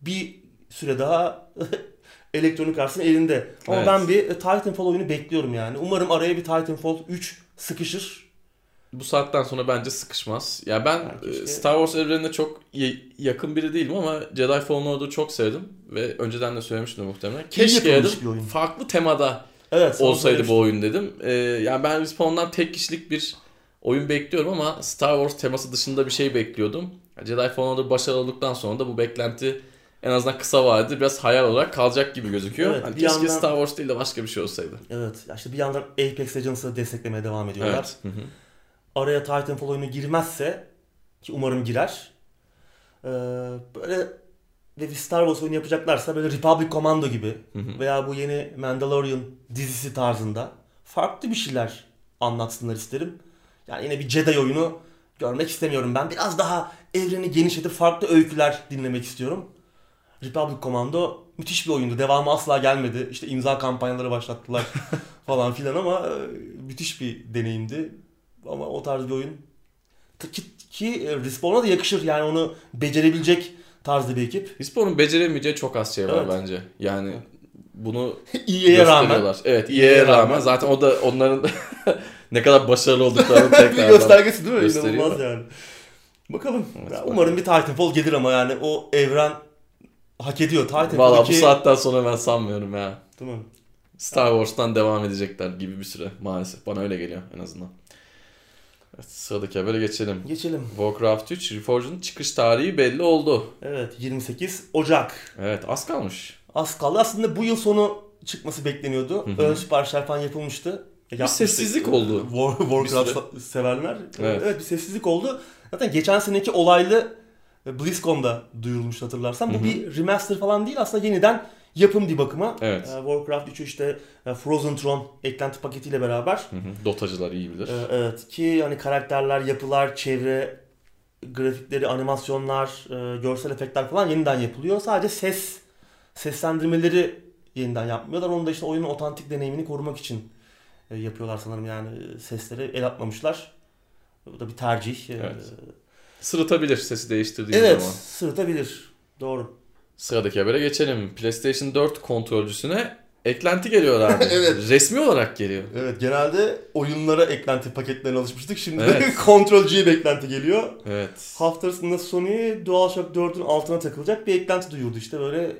Bir süre daha Electronic Arts'ın elinde. Ama Evet. ben bir Titanfall oyunu bekliyorum yani. Umarım araya bir Titanfall 3 sıkışır. Bu saatten sonra bence sıkışmaz. Ya ben Ya keşke- e, Star Wars evrenine çok yakın biri değilim ama Jedi Fallen Order'ı çok sevdim ve önceden de söylemiştim muhtemelen. Keşke dedim farklı temada Evet. olsaydı bu oyun dedim. Ee, yani ben Respawn'dan tek kişilik bir oyun bekliyorum ama Star Wars teması dışında bir şey bekliyordum. Jedi Fallen Order başarılı olduktan sonra da bu beklenti en azından kısa vadede biraz hayal olarak kalacak gibi gözüküyor. Evet, hani keşke yandan- Star Wars değil de başka bir şey olsaydı. Evet. Ya işte bir yandan Apex Legends'ı desteklemeye devam ediyorlar. Evet. Hı hı. Araya Titanfall oyunu girmezse ki umarım girer. Ee, böyle ve bir Star Wars oyunu yapacaklarsa böyle Republic Commando gibi Hı hı. veya bu yeni Mandalorian dizisi tarzında farklı bir şeyler anlatsınlar isterim. Yani yine bir Jedi oyunu görmek istemiyorum ben. Biraz daha evreni genişletip farklı öyküler dinlemek istiyorum. Republic Commando müthiş bir oyundu. Devamı asla gelmedi. İşte imza kampanyaları başlattılar falan filan ama e, müthiş bir deneyimdi. Ama o tarz bir oyun ki, ki e, Respawn'a da yakışır yani onu becerebilecek tarzda bir ekip. Respawn'un beceremeyeceği çok az şey var Evet. bence. Yani bunu EA'ye rağmen. Evet EA'ye rağmen. rağmen. Zaten o da onların ne kadar başarılı olduklarını bir tekrar göstergesi değil mi? gösteriyor. İnanılmaz yani. Bakalım. Evet, Ya umarım bir Titanfall gelir ama yani o evren hak ediyor. Titanfall Valla bu 2 saatten sonra ben sanmıyorum ya. Mi? Star Wars'tan devam edecekler gibi bir süre maalesef. Bana öyle geliyor en azından. Sıradaki habere geçelim. Geçelim. Warcraft 3 Reforged'ın çıkış tarihi belli oldu. Evet 28 Ocak. Evet az kalmış. Az kaldı. Aslında bu yıl sonu çıkması bekleniyordu. Hı hı. Ön siparişler falan yapılmıştı. Yapmıştık. sessizlik oldu. War, Warcraft severler. Evet. Evet. bir sessizlik oldu. Zaten geçen seneki olaylı BlizzCon'da duyurulmuş hatırlarsan. Bu Hı hı. bir remaster falan değil aslında yeniden yapım bir bakıma. Evet. Ee, Warcraft 3'ü işte e, Frozen Throne eklenti paketiyle beraber. Hı hı. Dotacılar iyi bilir. Ee, Evet ki hani karakterler, yapılar, çevre grafikleri, animasyonlar, e, görsel efektler falan yeniden yapılıyor. Sadece ses seslendirmeleri yeniden yapmıyorlar. Onu da işte oyunun otantik deneyimini korumak için e, yapıyorlar sanırım yani e, sesleri el atmamışlar. Bu da bir tercih. Ee, Evet. Sırıtabilir sesi değiştirdiğin Evet, zaman. sırıtabilir. Doğru. Sıradaki habere geçelim. PlayStation 4 kontrolcüsüne eklenti geliyor abi. Evet. Resmi olarak geliyor. Evet, genelde oyunlara eklenti paketlerine alışmıştık. Şimdi Evet. kontrolcüye bir eklenti geliyor. Evet. Hafta arasında Sony DualShock 4'ün altına takılacak bir eklenti duyurdu. İşte böyle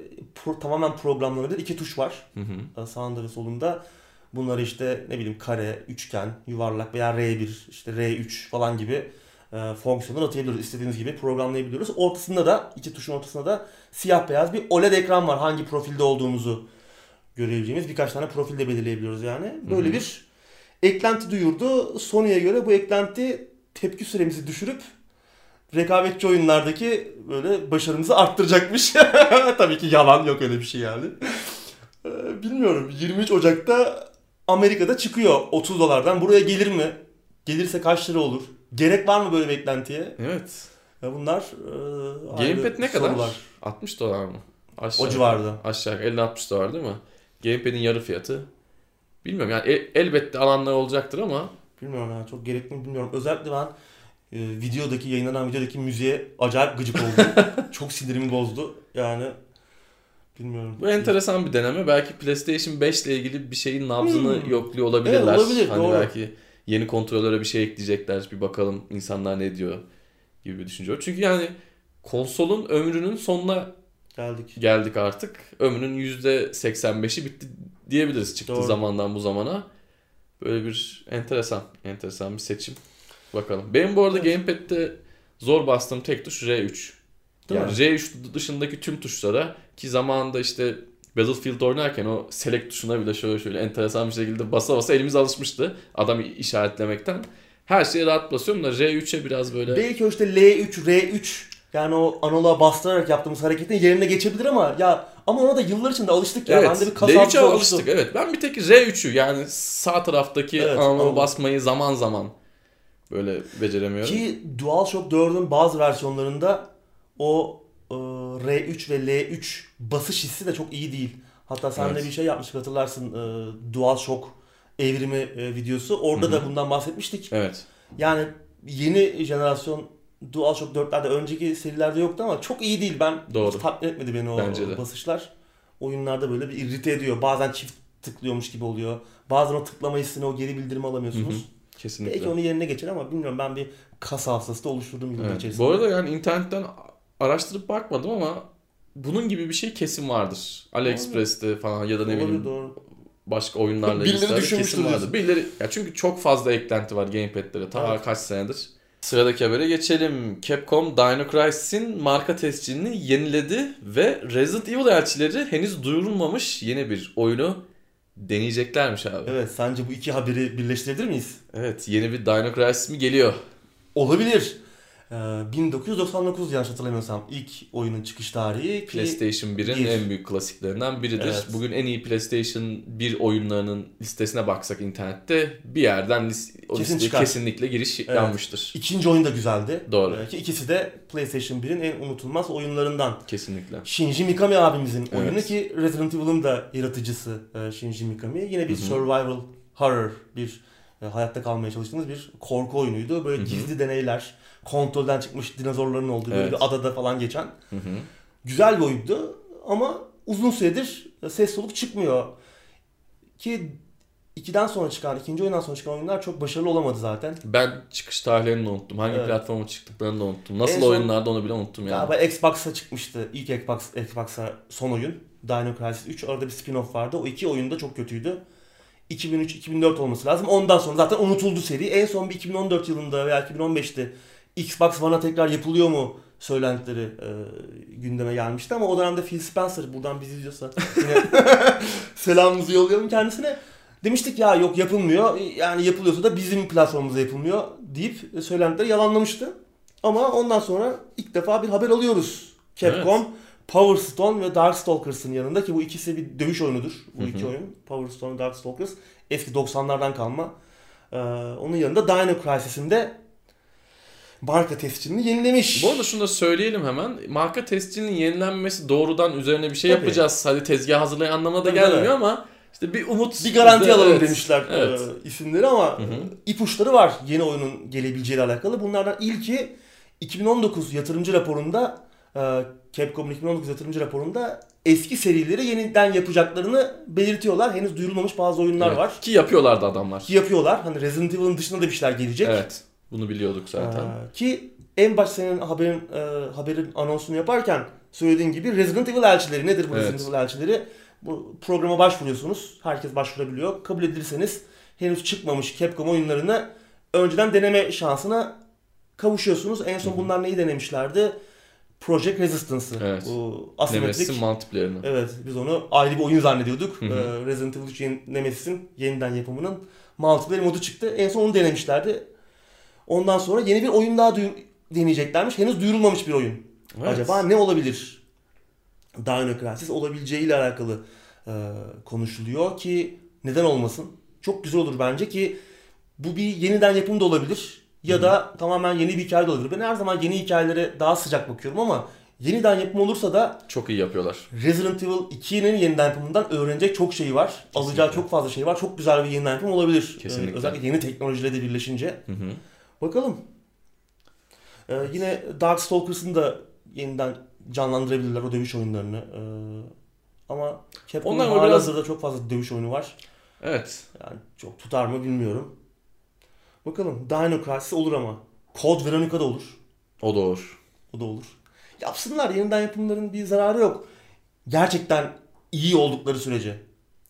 pro- tamamen programlanabilir iki tuş var Hı hı. sağında ve solunda. Bunları işte ne bileyim kare, üçgen, yuvarlak veya R1, işte R3 falan gibi e, fonksiyonlar atayabiliyoruz. İstediğiniz gibi programlayabiliyoruz. Ortasında da, iki tuşun ortasında da siyah beyaz bir OLED ekran var. Hangi profilde olduğumuzu görebileceğimiz birkaç tane profilde belirleyebiliyoruz yani. Böyle Hı hı. bir eklenti duyurdu. Sony'ye göre bu eklenti tepki süremizi düşürüp rekabetçi oyunlardaki böyle başarımızı arttıracakmış. Tabii ki yalan yok öyle bir şey yani. Ee, Bilmiyorum 23 Ocak'ta Amerika'da çıkıyor 30 dolardan. Buraya gelir mi? Gelirse kaç lira olur? Gerek var mı böyle beklentiye? Evet. Ya bunlar e, Gamepad ne kadar? sorular. 60 dolar mı? Aşağı, O civarda. Aşağı 50-60 dolar değil mi? Gamepad'in yarı fiyatı. Bilmiyorum yani el- elbette alanlar olacaktır ama Bilmiyorum ya çok gerekli mi bilmiyorum. Özellikle ben e, videodaki yayınlanan videodaki müziğe acayip gıcık oldum. çok sinirimi bozdu. Yani bilmiyorum. bu enteresan bir deneme. Belki PlayStation 5 ile ilgili bir şeyin nabzını Hmm. yokluyor olabilirler. Evet, olabilir, hani doğru. belki yeni kontrollere bir şey ekleyecekler. Bir bakalım insanlar ne diyor gibi bir düşünce. var. Çünkü yani konsolun ömrünün sonuna Geldik. geldik artık. Ömrünün %85'i bitti diyebiliriz çıktığı Doğru. zamandan bu zamana. Böyle bir enteresan, enteresan bir seçim. Bakalım. Benim bu arada Evet. Gamepad'de zor bastığım tek tuş R3. Değil yani mi? R3 dışındaki tüm tuşlara ki zamanında işte Battlefield oynarken o select tuşuna bile şöyle şöyle enteresan bir şekilde basa basa elimiz alışmıştı adam işaretlemekten. Her şeyi rahat basıyorum da R3'e biraz böyle Belki o işte L3, R3 yani o analoğa bastırarak yaptığımız hareketin yerine geçebilir ama ya ama ona da yıllar içinde alıştık ya. Evet. Bende bir kas L3'e hafızası oluştu. alıştık. Evet. Ben bir tek R3'ü yani sağ taraftaki Evet, analoğa basmayı zaman zaman böyle beceremiyorum. Ki DualShock 4'ün bazı versiyonlarında o R3 ve L3 basış hissi de çok iyi değil. Hatta sen Evet. bir şey yapmıştık hatırlarsın e, DualShock evrimi e, videosu. Orada Hı da bundan bahsetmiştik. Evet. Yani yeni jenerasyon DualShock 4'lerde önceki serilerde yoktu ama çok iyi değil. Ben Doğru. hiç tatmin etmedi beni o Bence de. basışlar. Oyunlarda böyle bir irrite ediyor. Bazen çift tıklıyormuş gibi oluyor. Bazen o tıklama hissini o geri bildirimi alamıyorsunuz. Hı hı. Kesinlikle. Belki onun yerine geçer ama bilmiyorum ben bir kas hafızası da oluşturdum yıllar Evet. içerisinde. Bu arada yani internetten araştırıp bakmadım ama bunun gibi bir şey kesin vardır. AliExpress'te falan ya da ne bileyim doğru. başka oyunlarla ilgili kesin vardır. Birileri, ya çünkü çok fazla eklenti var gamepad'lere ta Evet. kaç senedir. Sıradaki habere geçelim. Capcom Dino Crisis'in marka tescilini yeniledi ve Resident Evil elçileri henüz duyurulmamış yeni bir oyunu deneyeceklermiş abi. Evet sence bu iki haberi birleştirebilir miyiz? Evet yeni bir Dino Crisis mi geliyor? Olabilir. Ee, 1999 yanlış hatırlamıyorsam ilk oyunun çıkış tarihi PlayStation 1'in bir. en büyük klasiklerinden biridir. Evet. Bugün en iyi PlayStation 1 oyunlarının listesine baksak internette bir yerden lis- o Kesin listeye kesinlikle giriş yanmıştır. ikinci oyun da güzeldi. Doğru. Ee, ki ikisi de PlayStation 1'in en unutulmaz oyunlarından. Kesinlikle. Shinji Mikami abimizin Evet. oyunu ki Resident Evil'ın da yaratıcısı e, Shinji Mikami. Yine bir Hı hı. survival horror bir hayatta kalmaya çalıştığımız bir korku oyunuydu. Böyle gizli deneyler, kontrolden çıkmış dinozorların olduğu böyle Evet. bir adada falan geçen. Hı hı. Güzel bir oyundu ama uzun süredir ses soluk çıkmıyor. Ki 2'den sonra çıkan, ikinci oyundan sonra çıkan oyunlar çok başarılı olamadı zaten. Ben çıkış tarihlerini de unuttum. Hangi Evet. platforma çıktıklarını da unuttum. Nasıl En son- oyunlarda onu bile unuttum yani. Galiba Xbox'a çıkmıştı. İlk Xbox, Xbox'a son oyun. Dino Crisis 3. Orada bir spin-off vardı. O iki oyun da çok kötüydü. 2003-2004 olması lazım. Ondan sonra zaten unutuldu seri. En son bir 2014 yılında veya 2015'te Xbox One'a tekrar yapılıyor mu söylentileri e, gündeme gelmişti ama o dönemde Phil Spencer buradan bizi izliyorsa yine selamımızı yollayalım kendisine. Demiştik ya yok yapılmıyor. Yani yapılıyorsa da bizim platformumuzda yapılmıyor deyip söylentileri yalanlamıştı. Ama ondan sonra ilk defa bir haber alıyoruz. Capcom, Power Stone ve Darkstalkers'ın yanında ki bu ikisi bir dövüş oyunudur. Bu iki oyun. Power Stone ve Darkstalkers. Eski 90'lardan kalma. Ee, onun yanında Dino Crisis'in de marka tescilini yenilemiş. Bu arada şunu da söyleyelim hemen. Marka testinin yenilenmesi doğrudan üzerine bir şey Tabii. yapacağız. Hadi tezgah hazırlayın anlamına da gelmiyor tabii. ama işte bir umut. bir garanti bizde- alalım evet. demişler Evet. e, isimleri ama Hı hı. e, ipuçları var yeni oyunun gelebileceğiyle alakalı. Bunlardan ilki 2019 yatırımcı raporunda e, Capcom'un 2019 yatırımcı raporunda eski serileri yeniden yapacaklarını belirtiyorlar. Henüz duyurulmamış bazı oyunlar Evet. var. Ki yapıyorlardı adamlar. Ki yapıyorlar. Hani Resident Evil'ın dışında da bir şeyler gelecek. Evet. Bunu biliyorduk zaten. Ee, ki en baş senin haberin e, haberin anonsunu yaparken söylediğin gibi Resident Evil elçileri nedir bu Evet. Resident Evil elçileri? Bu programa başvuruyorsunuz. Herkes başvurabiliyor. Kabul edilirseniz henüz çıkmamış Capcom oyunlarını önceden deneme şansına kavuşuyorsunuz. En son bunlar neyi denemişlerdi? Project Resistance'ı. Evet. Bu asimetrik. Nemesis'in multiplayer'ını. Evet biz onu ayrı bir oyun zannediyorduk. Hı hı. Ee, Resident Evil 3 yeni- Nemesis'in yeniden yapımının multiplayer modu çıktı. En son onu denemişlerdi. Ondan sonra yeni bir oyun daha deneyeceklermiş. Henüz duyurulmamış bir oyun. Evet. Acaba ne olabilir? Dino Crisis olabileceğiyle alakalı e, konuşuluyor ki neden olmasın? Çok güzel olur bence ki bu bir yeniden yapım da olabilir. Ya da tamamen yeni bir hikaye de olabilir. Ben her zaman yeni hikayelere daha sıcak bakıyorum ama yeniden yapım olursa da Çok iyi yapıyorlar. Resident Evil 2'nin yeniden yapımından öğrenecek çok şey var. Alacağı çok fazla şey var. Çok güzel bir yeniden yapım olabilir. Kesinlikle. Ee, özellikle yeni teknolojiyle de birleşince. Hı hı. Bakalım. Ee, yine Darkstalkers'ın da yeniden canlandırabilirler o dövüş oyunlarını. Ee, ama Capcom'un halihazırda biraz- çok fazla dövüş oyunu var. Evet. Yani çok tutar mı bilmiyorum. Bakalım. Dino Crisis olur ama. Code Veronica da olur. O da olur. O da olur. Yapsınlar. Yeniden yapımların bir zararı yok. Gerçekten iyi oldukları sürece.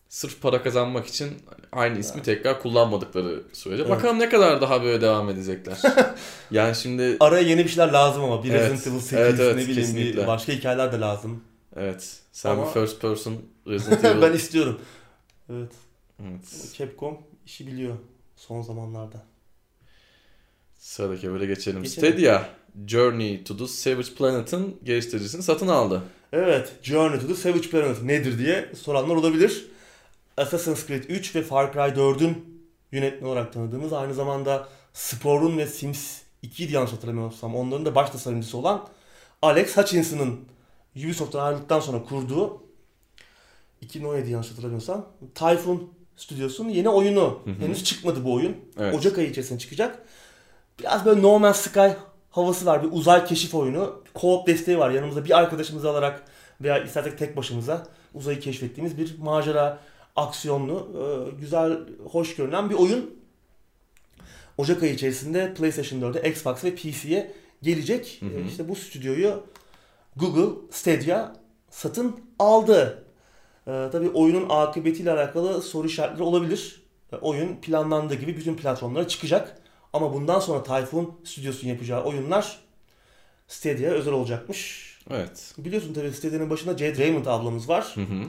Sırf para kazanmak için aynı ismi tekrar kullanmadıkları sürece. Evet. Bakalım ne kadar daha böyle devam edecekler. yani şimdi Araya yeni bir şeyler lazım ama. Bir Evet. Resident Evil 8 Evet, evet, ne bileyim kesinlikle. bir başka hikayeler de lazım. evet sen Ama- bir first person Resident Evil. ben istiyorum. Evet. evet. Capcom işi biliyor son zamanlarda. Sıradaki böyle geçelim. Geçelim. Stadia Journey to the Savage Planet'ın geliştiricisini satın aldı. Evet, Journey to the Savage Planet nedir diye soranlar olabilir. Assassin's Creed 3 ve Far Cry 4'ün yönetmeni olarak tanıdığımız aynı zamanda Sporun ve Sims 2'ydi yanlış hatırlamıyorsam onların da baş tasarımcısı olan Alex Hutchinson'ın Ubisoft'tan ayrıldıktan sonra kurduğu 2017 yanlış hatırlamıyorsam Typhoon Studios'un yeni oyunu. Hı hı. Henüz çıkmadı bu oyun. Evet. Ocak ayı içerisinde çıkacak. Biraz böyle No Man's Sky havası var. Bir uzay keşif oyunu. Co-op desteği var. Yanımızda bir arkadaşımızı alarak veya istersek tek başımıza uzayı keşfettiğimiz bir macera aksiyonlu, e, güzel, hoş görünen bir oyun. Ocak ayı içerisinde PlayStation 4'e, Xbox ve PC'ye gelecek. Hı hı. E, İşte bu stüdyoyu Google Stadia satın aldı. E, tabii oyunun akıbetiyle alakalı soru işaretleri olabilir. E, oyun planlandığı gibi bütün platformlara çıkacak. Ama bundan sonra Typhoon stüdyosunun yapacağı oyunlar Stadia'ya özel olacakmış. Evet. Biliyorsun tabii Stadia'nın başında Jade Raymond ablamız var. Hı hı.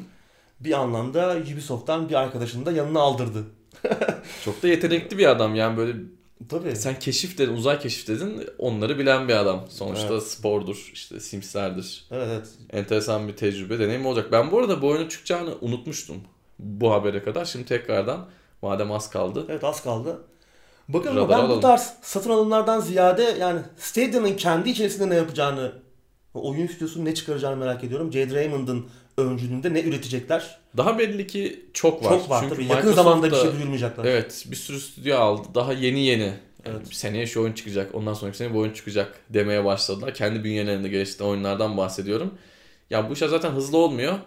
Bir anlamda Ubisoft'tan bir arkadaşını da yanına aldırdı. Çok da yetenekli bir adam yani böyle Tabii. sen keşif dedin, uzay keşif dedin onları bilen bir adam. Sonuçta Evet. spordur, işte simslerdir. Evet evet. Enteresan bir tecrübe, deneyim olacak. Ben bu arada bu oyunun çıkacağını unutmuştum bu habere kadar. Şimdi tekrardan madem az kaldı. Evet az kaldı. Bakalım ama ben alalım. bu tarz satın alımlardan ziyade yani Stadia'nın kendi içerisinde ne yapacağını, oyun stüdyosunun ne çıkaracağını merak ediyorum. Jade Raymond'ın öncülüğünde ne üretecekler? Daha belli ki çok var. Çok var Çünkü tabii. Yakın Microsoft zamanda bir şey duyurmayacaklar. Evet bir sürü stüdyo aldı. Daha yeni yeni. Yani Evet. bir seneye şu oyun çıkacak. Ondan sonraki sene bu oyun çıkacak demeye başladılar. Kendi bünyelerinde geliştiren oyunlardan bahsediyorum. Ya bu işler zaten hızlı olmuyor.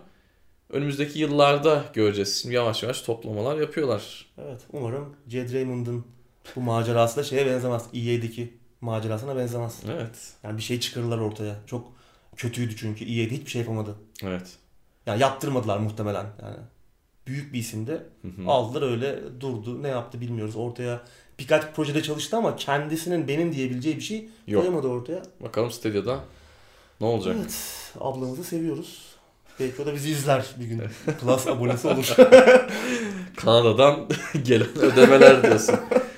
Önümüzdeki yıllarda göreceğiz. Şimdi yavaş yavaş toplamalar yapıyorlar. Evet, umarım Jed Raymond'ın bu macerası da şeye benzemez. EA'deki macerasına benzemez. Evet. Yani bir şey çıkarırlar ortaya. Çok kötüydü çünkü. EA'de hiçbir şey yapamadı. Evet. Yani yaptırmadılar muhtemelen. Yani büyük bir hı. Aldılar öyle durdu. Ne yaptı bilmiyoruz. Ortaya birkaç projede çalıştı ama kendisinin benim diyebileceği bir şey Yok. koyamadı ortaya. Bakalım Stadia'da ne olacak? Evet. Ablamızı seviyoruz. Belki o da bizi izler bir gün. Plus abonesi olur. Kanada'dan gelen ödemeler diyorsun.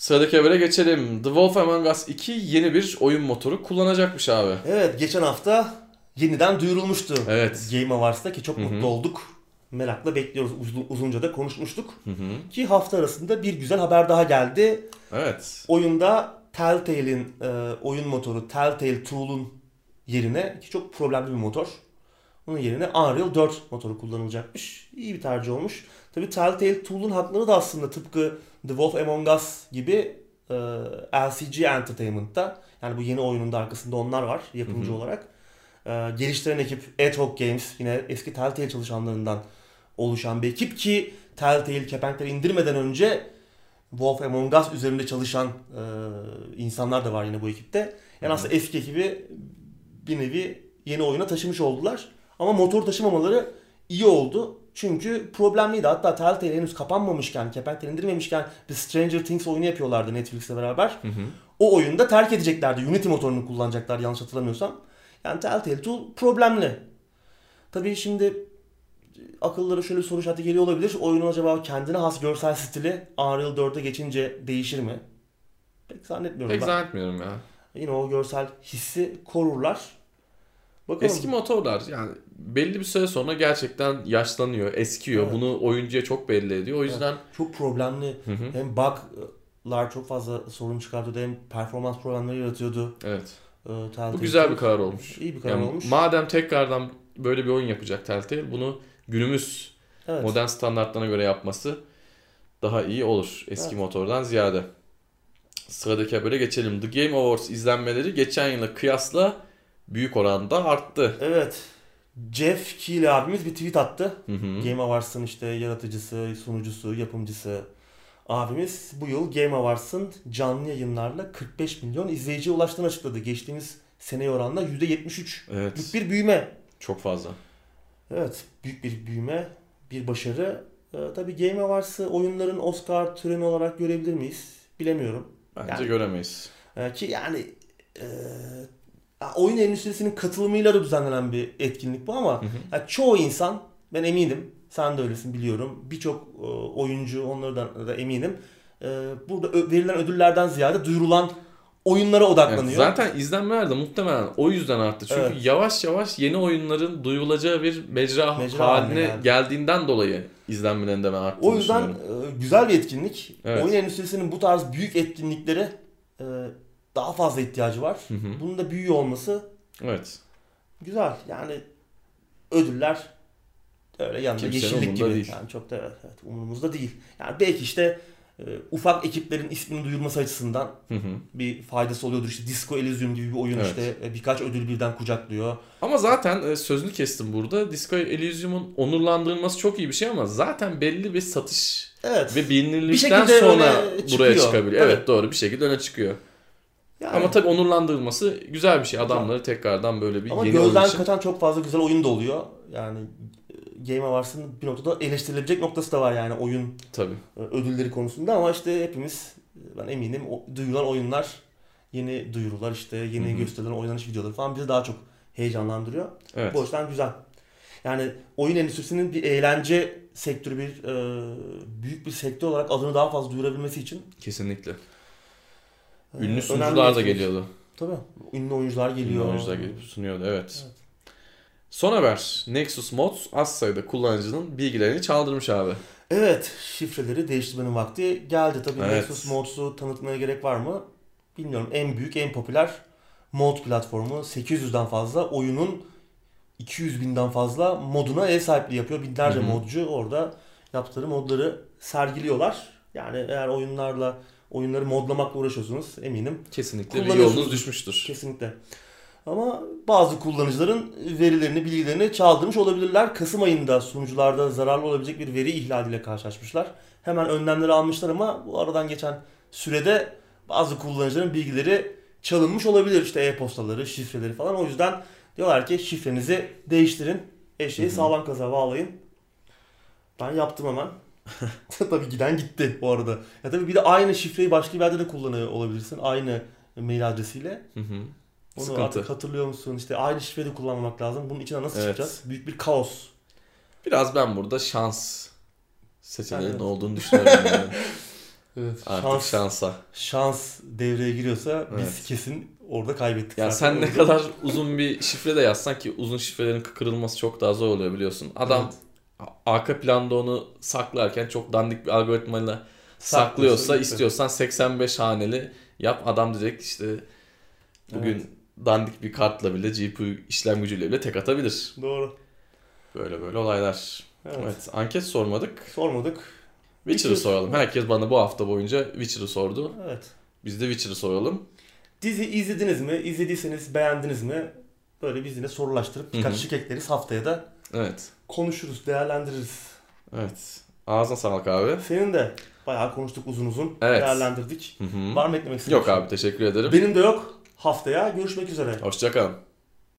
Sıradaki habere geçelim. The Wolf Among Us 2 yeni bir oyun motoru kullanacakmış abi. evet geçen hafta yeniden duyurulmuştu. Evet. Game Awards'ta ki çok Hı hı. mutlu olduk. Merakla bekliyoruz. Uzun, uzunca da konuşmuştuk. Hı hı. Ki hafta arasında bir güzel haber daha geldi. Evet. Oyunda Telltale'in e, oyun motoru Telltale Tool'un yerine ki çok problemli bir motor. Onun yerine Unreal 4 motoru kullanılacakmış. İyi bir tercih olmuş. Tabi Telltale Tool'un hakları da aslında tıpkı The Wolf Among Us gibi e, LCG Entertainment'ta yani bu yeni oyunun da arkasında onlar var yapımcı Hı hı. olarak. E, geliştiren ekip Ad Games yine eski Telltale çalışanlarından oluşan bir ekip ki Telltale kepenkleri indirmeden önce Wolf Among Us üzerinde çalışan e, insanlar da var yine bu ekipte. Yani aslında eski ekibi bir nevi yeni oyuna taşımış oldular. Ama motor taşımamaları iyi oldu. Çünkü problemliydi. Hatta Telltale henüz kapanmamışken, kepenkleri indirmemişken bir Stranger Things oyunu yapıyorlardı Netflix'le beraber. Hı hı. O oyunda terk edeceklerdi. Unity motorunu kullanacaklar yanlış hatırlamıyorsam. Yani Telltale Tool problemli. Tabii şimdi akıllara şöyle bir soru işareti geliyor olabilir. Oyunun acaba kendine has görsel stili Unreal 4'e geçince değişir mi? Pek zannetmiyorum Pek ben. zannetmiyorum ya. Yine o görsel hissi korurlar. Bakalım. Eski motorlar yani belli bir süre sonra gerçekten yaşlanıyor, eskiyor. Evet. Bunu oyuncuya çok belli ediyor. O yüzden çok problemli. Hı hı. Hem bug'lar çok fazla sorun çıkartıyordu hem performans problemleri yaratıyordu. evet. Ee, Telltale Bu güzel bir karar olmuş. İyi bir karar Yani olmuş. madem tekrardan böyle bir oyun yapacak Telltale bunu günümüz evet. modern standartlarına göre yapması daha iyi olur eski Evet. motordan ziyade. Sıradaki habere geçelim. The Game Awards izlenmeleri geçen yıla kıyasla büyük oranda arttı. Evet. Jeff Keighley abimiz bir tweet attı. Hı hı. Game Awards'ın işte yaratıcısı, sunucusu, yapımcısı abimiz bu yıl Game Awards'ın canlı yayınlarla 45 milyon izleyiciye ulaştığını açıkladı. Geçtiğimiz seneye oranla %73'lük Evet. bir büyüme. Çok fazla. Evet, büyük bir büyüme, bir başarı. Ee, tabii Game Awards'ı oyunların Oscar töreni olarak görebilir miyiz? Bilemiyorum. Bence Yani- göremeyiz. Ee, ki yani e, oyun endüstrisinin katılımıyla da düzenlenen bir etkinlik bu ama Hı hı. çoğu insan, ben eminim, sen de öylesin biliyorum. Birçok e, oyuncu, onlardan da eminim. e, burada verilen ödüllerden ziyade duyurulan oyunlara Evet, odaklanıyor. zaten izlenmeler de muhtemelen o yüzden arttı. Çünkü Evet. yavaş yavaş yeni oyunların duyulacağı bir mecra, Mecra haline geldi. geldiğinden dolayı izlenmelerin de ben arttığını O yüzden e, güzel bir etkinlik. Evet. Oyun endüstrisinin bu tarz büyük etkinliklere e, daha fazla ihtiyacı var. Hı hı. Bunun da büyüyor olması Evet. güzel. Yani ödüller öyle yanında Kimsenin yeşillik gibi. değil. Yani çok da evet, evet, umurumuzda değil. Yani belki işte e, ufak ekiplerin ismini duyurması açısından Hı hı. bir faydası oluyordur. İşte Disco Elysium gibi bir oyun Evet. işte e, birkaç ödül birden kucaklıyor. Ama zaten e, sözünü kestim burada. Disco Elysium'un onurlandırılması çok iyi bir şey ama zaten belli bir satış Evet. ve bilinirlikten sonra buraya çıkabiliyor. Tabii. Evet doğru bir şekilde öne çıkıyor. Yani, Ama tabii onurlandırılması güzel bir şey. Adamları tekrardan böyle bir ama yeni gözden için. kaçan çok fazla güzel oyun da oluyor. Yani e, Game Awards'ın bir noktada eleştirilebilecek noktası da var yani oyun Tabii. e, ödülleri konusunda ama işte hepimiz e, ben eminim o, duyulan oyunlar yeni duyurular işte yeni Hı hı. gösterilen oynanış videoları falan bizi daha çok heyecanlandırıyor. Evet. Bu açıdan güzel. Yani oyun endüstrisinin bir eğlence sektörü bir e, büyük bir sektör olarak adını daha fazla duyurabilmesi için Kesinlikle. E, Ünlü sunucular da geliyordu. Tabii. Ünlü oyuncular geliyor. Ünlü oyuncular gelip sunuyordu evet. Evet. Son haber. Nexus Mods az sayıda kullanıcının bilgilerini çaldırmış abi. Evet, şifreleri değiştirmenin vakti geldi. Tabii Evet. Nexus Mods'u tanıtmaya gerek var mı? Bilmiyorum. En büyük, en popüler mod platformu. 800'den fazla oyunun 200 binden fazla moduna ev sahipliği yapıyor. Binlerce Hı hı. modcu orada yaptıkları modları sergiliyorlar. Yani eğer oyunlarla oyunları modlamakla uğraşıyorsunuz eminim Kesinlikle bir yolunuz düşmüştür. Kesinlikle. Ama bazı kullanıcıların verilerini, bilgilerini çaldırmış olabilirler. Kasım ayında sunucularda zararlı olabilecek bir veri ihlaliyle karşılaşmışlar. Hemen önlemleri almışlar ama bu aradan geçen sürede bazı kullanıcıların bilgileri çalınmış olabilir. İşte e-postaları, şifreleri falan. O yüzden diyorlar ki şifrenizi değiştirin. Eşeği sağlam kaza bağlayın. Ben yaptım hemen. tabii giden gitti bu arada. Ya tabii bir de aynı şifreyi başka bir yerde de kullanıyor olabilirsin. Aynı mail adresiyle. Hı hı. Onu Sıkıntı. artık hatırlıyor musun? İşte aynı şifreyi de kullanmamak lazım. Bunun içine nasıl Evet. çıkacağız? Büyük bir kaos. Biraz ben burada şans seçeneğinin Evet. olduğunu düşünüyorum. Yani. Evet. Artık Şans, şansa. şans devreye giriyorsa biz Evet. kesin orada kaybettik. Ya zaten. sen ne kadar uzun bir şifre de yazsan ki uzun şifrelerin kırılması çok daha zor oluyor biliyorsun. Adam Evet. Arka planda onu saklarken çok dandik bir algoritmayla saklıyorsa Saklıyorsa, istiyorsan 85 haneli yap. Adam direkt işte bugün Evet. dandik bir kartla bile GPU işlem gücüyle bile tek atabilir. Doğru. Böyle böyle olaylar. Evet. Evet, anket sormadık. Sormadık. Witcher'ı Witcher. soralım. Herkes bana bu hafta boyunca Witcher'ı sordu. Evet. Biz de Witcher'ı soralım. Dizi izlediniz mi? İzlediyseniz beğendiniz mi? Böyle biz yine sorulaştırıp birkaç şık ekleriz. Haftaya da Evet. Konuşuruz, değerlendiririz. Evet. Ağzına sağlık abi. Senin de bayağı konuştuk uzun uzun. Evet. Değerlendirdik. Hı hı. Var mı eklemek istediğin Yok şey? abi teşekkür ederim. Benim de yok. Haftaya görüşmek üzere. Hoşçakalın.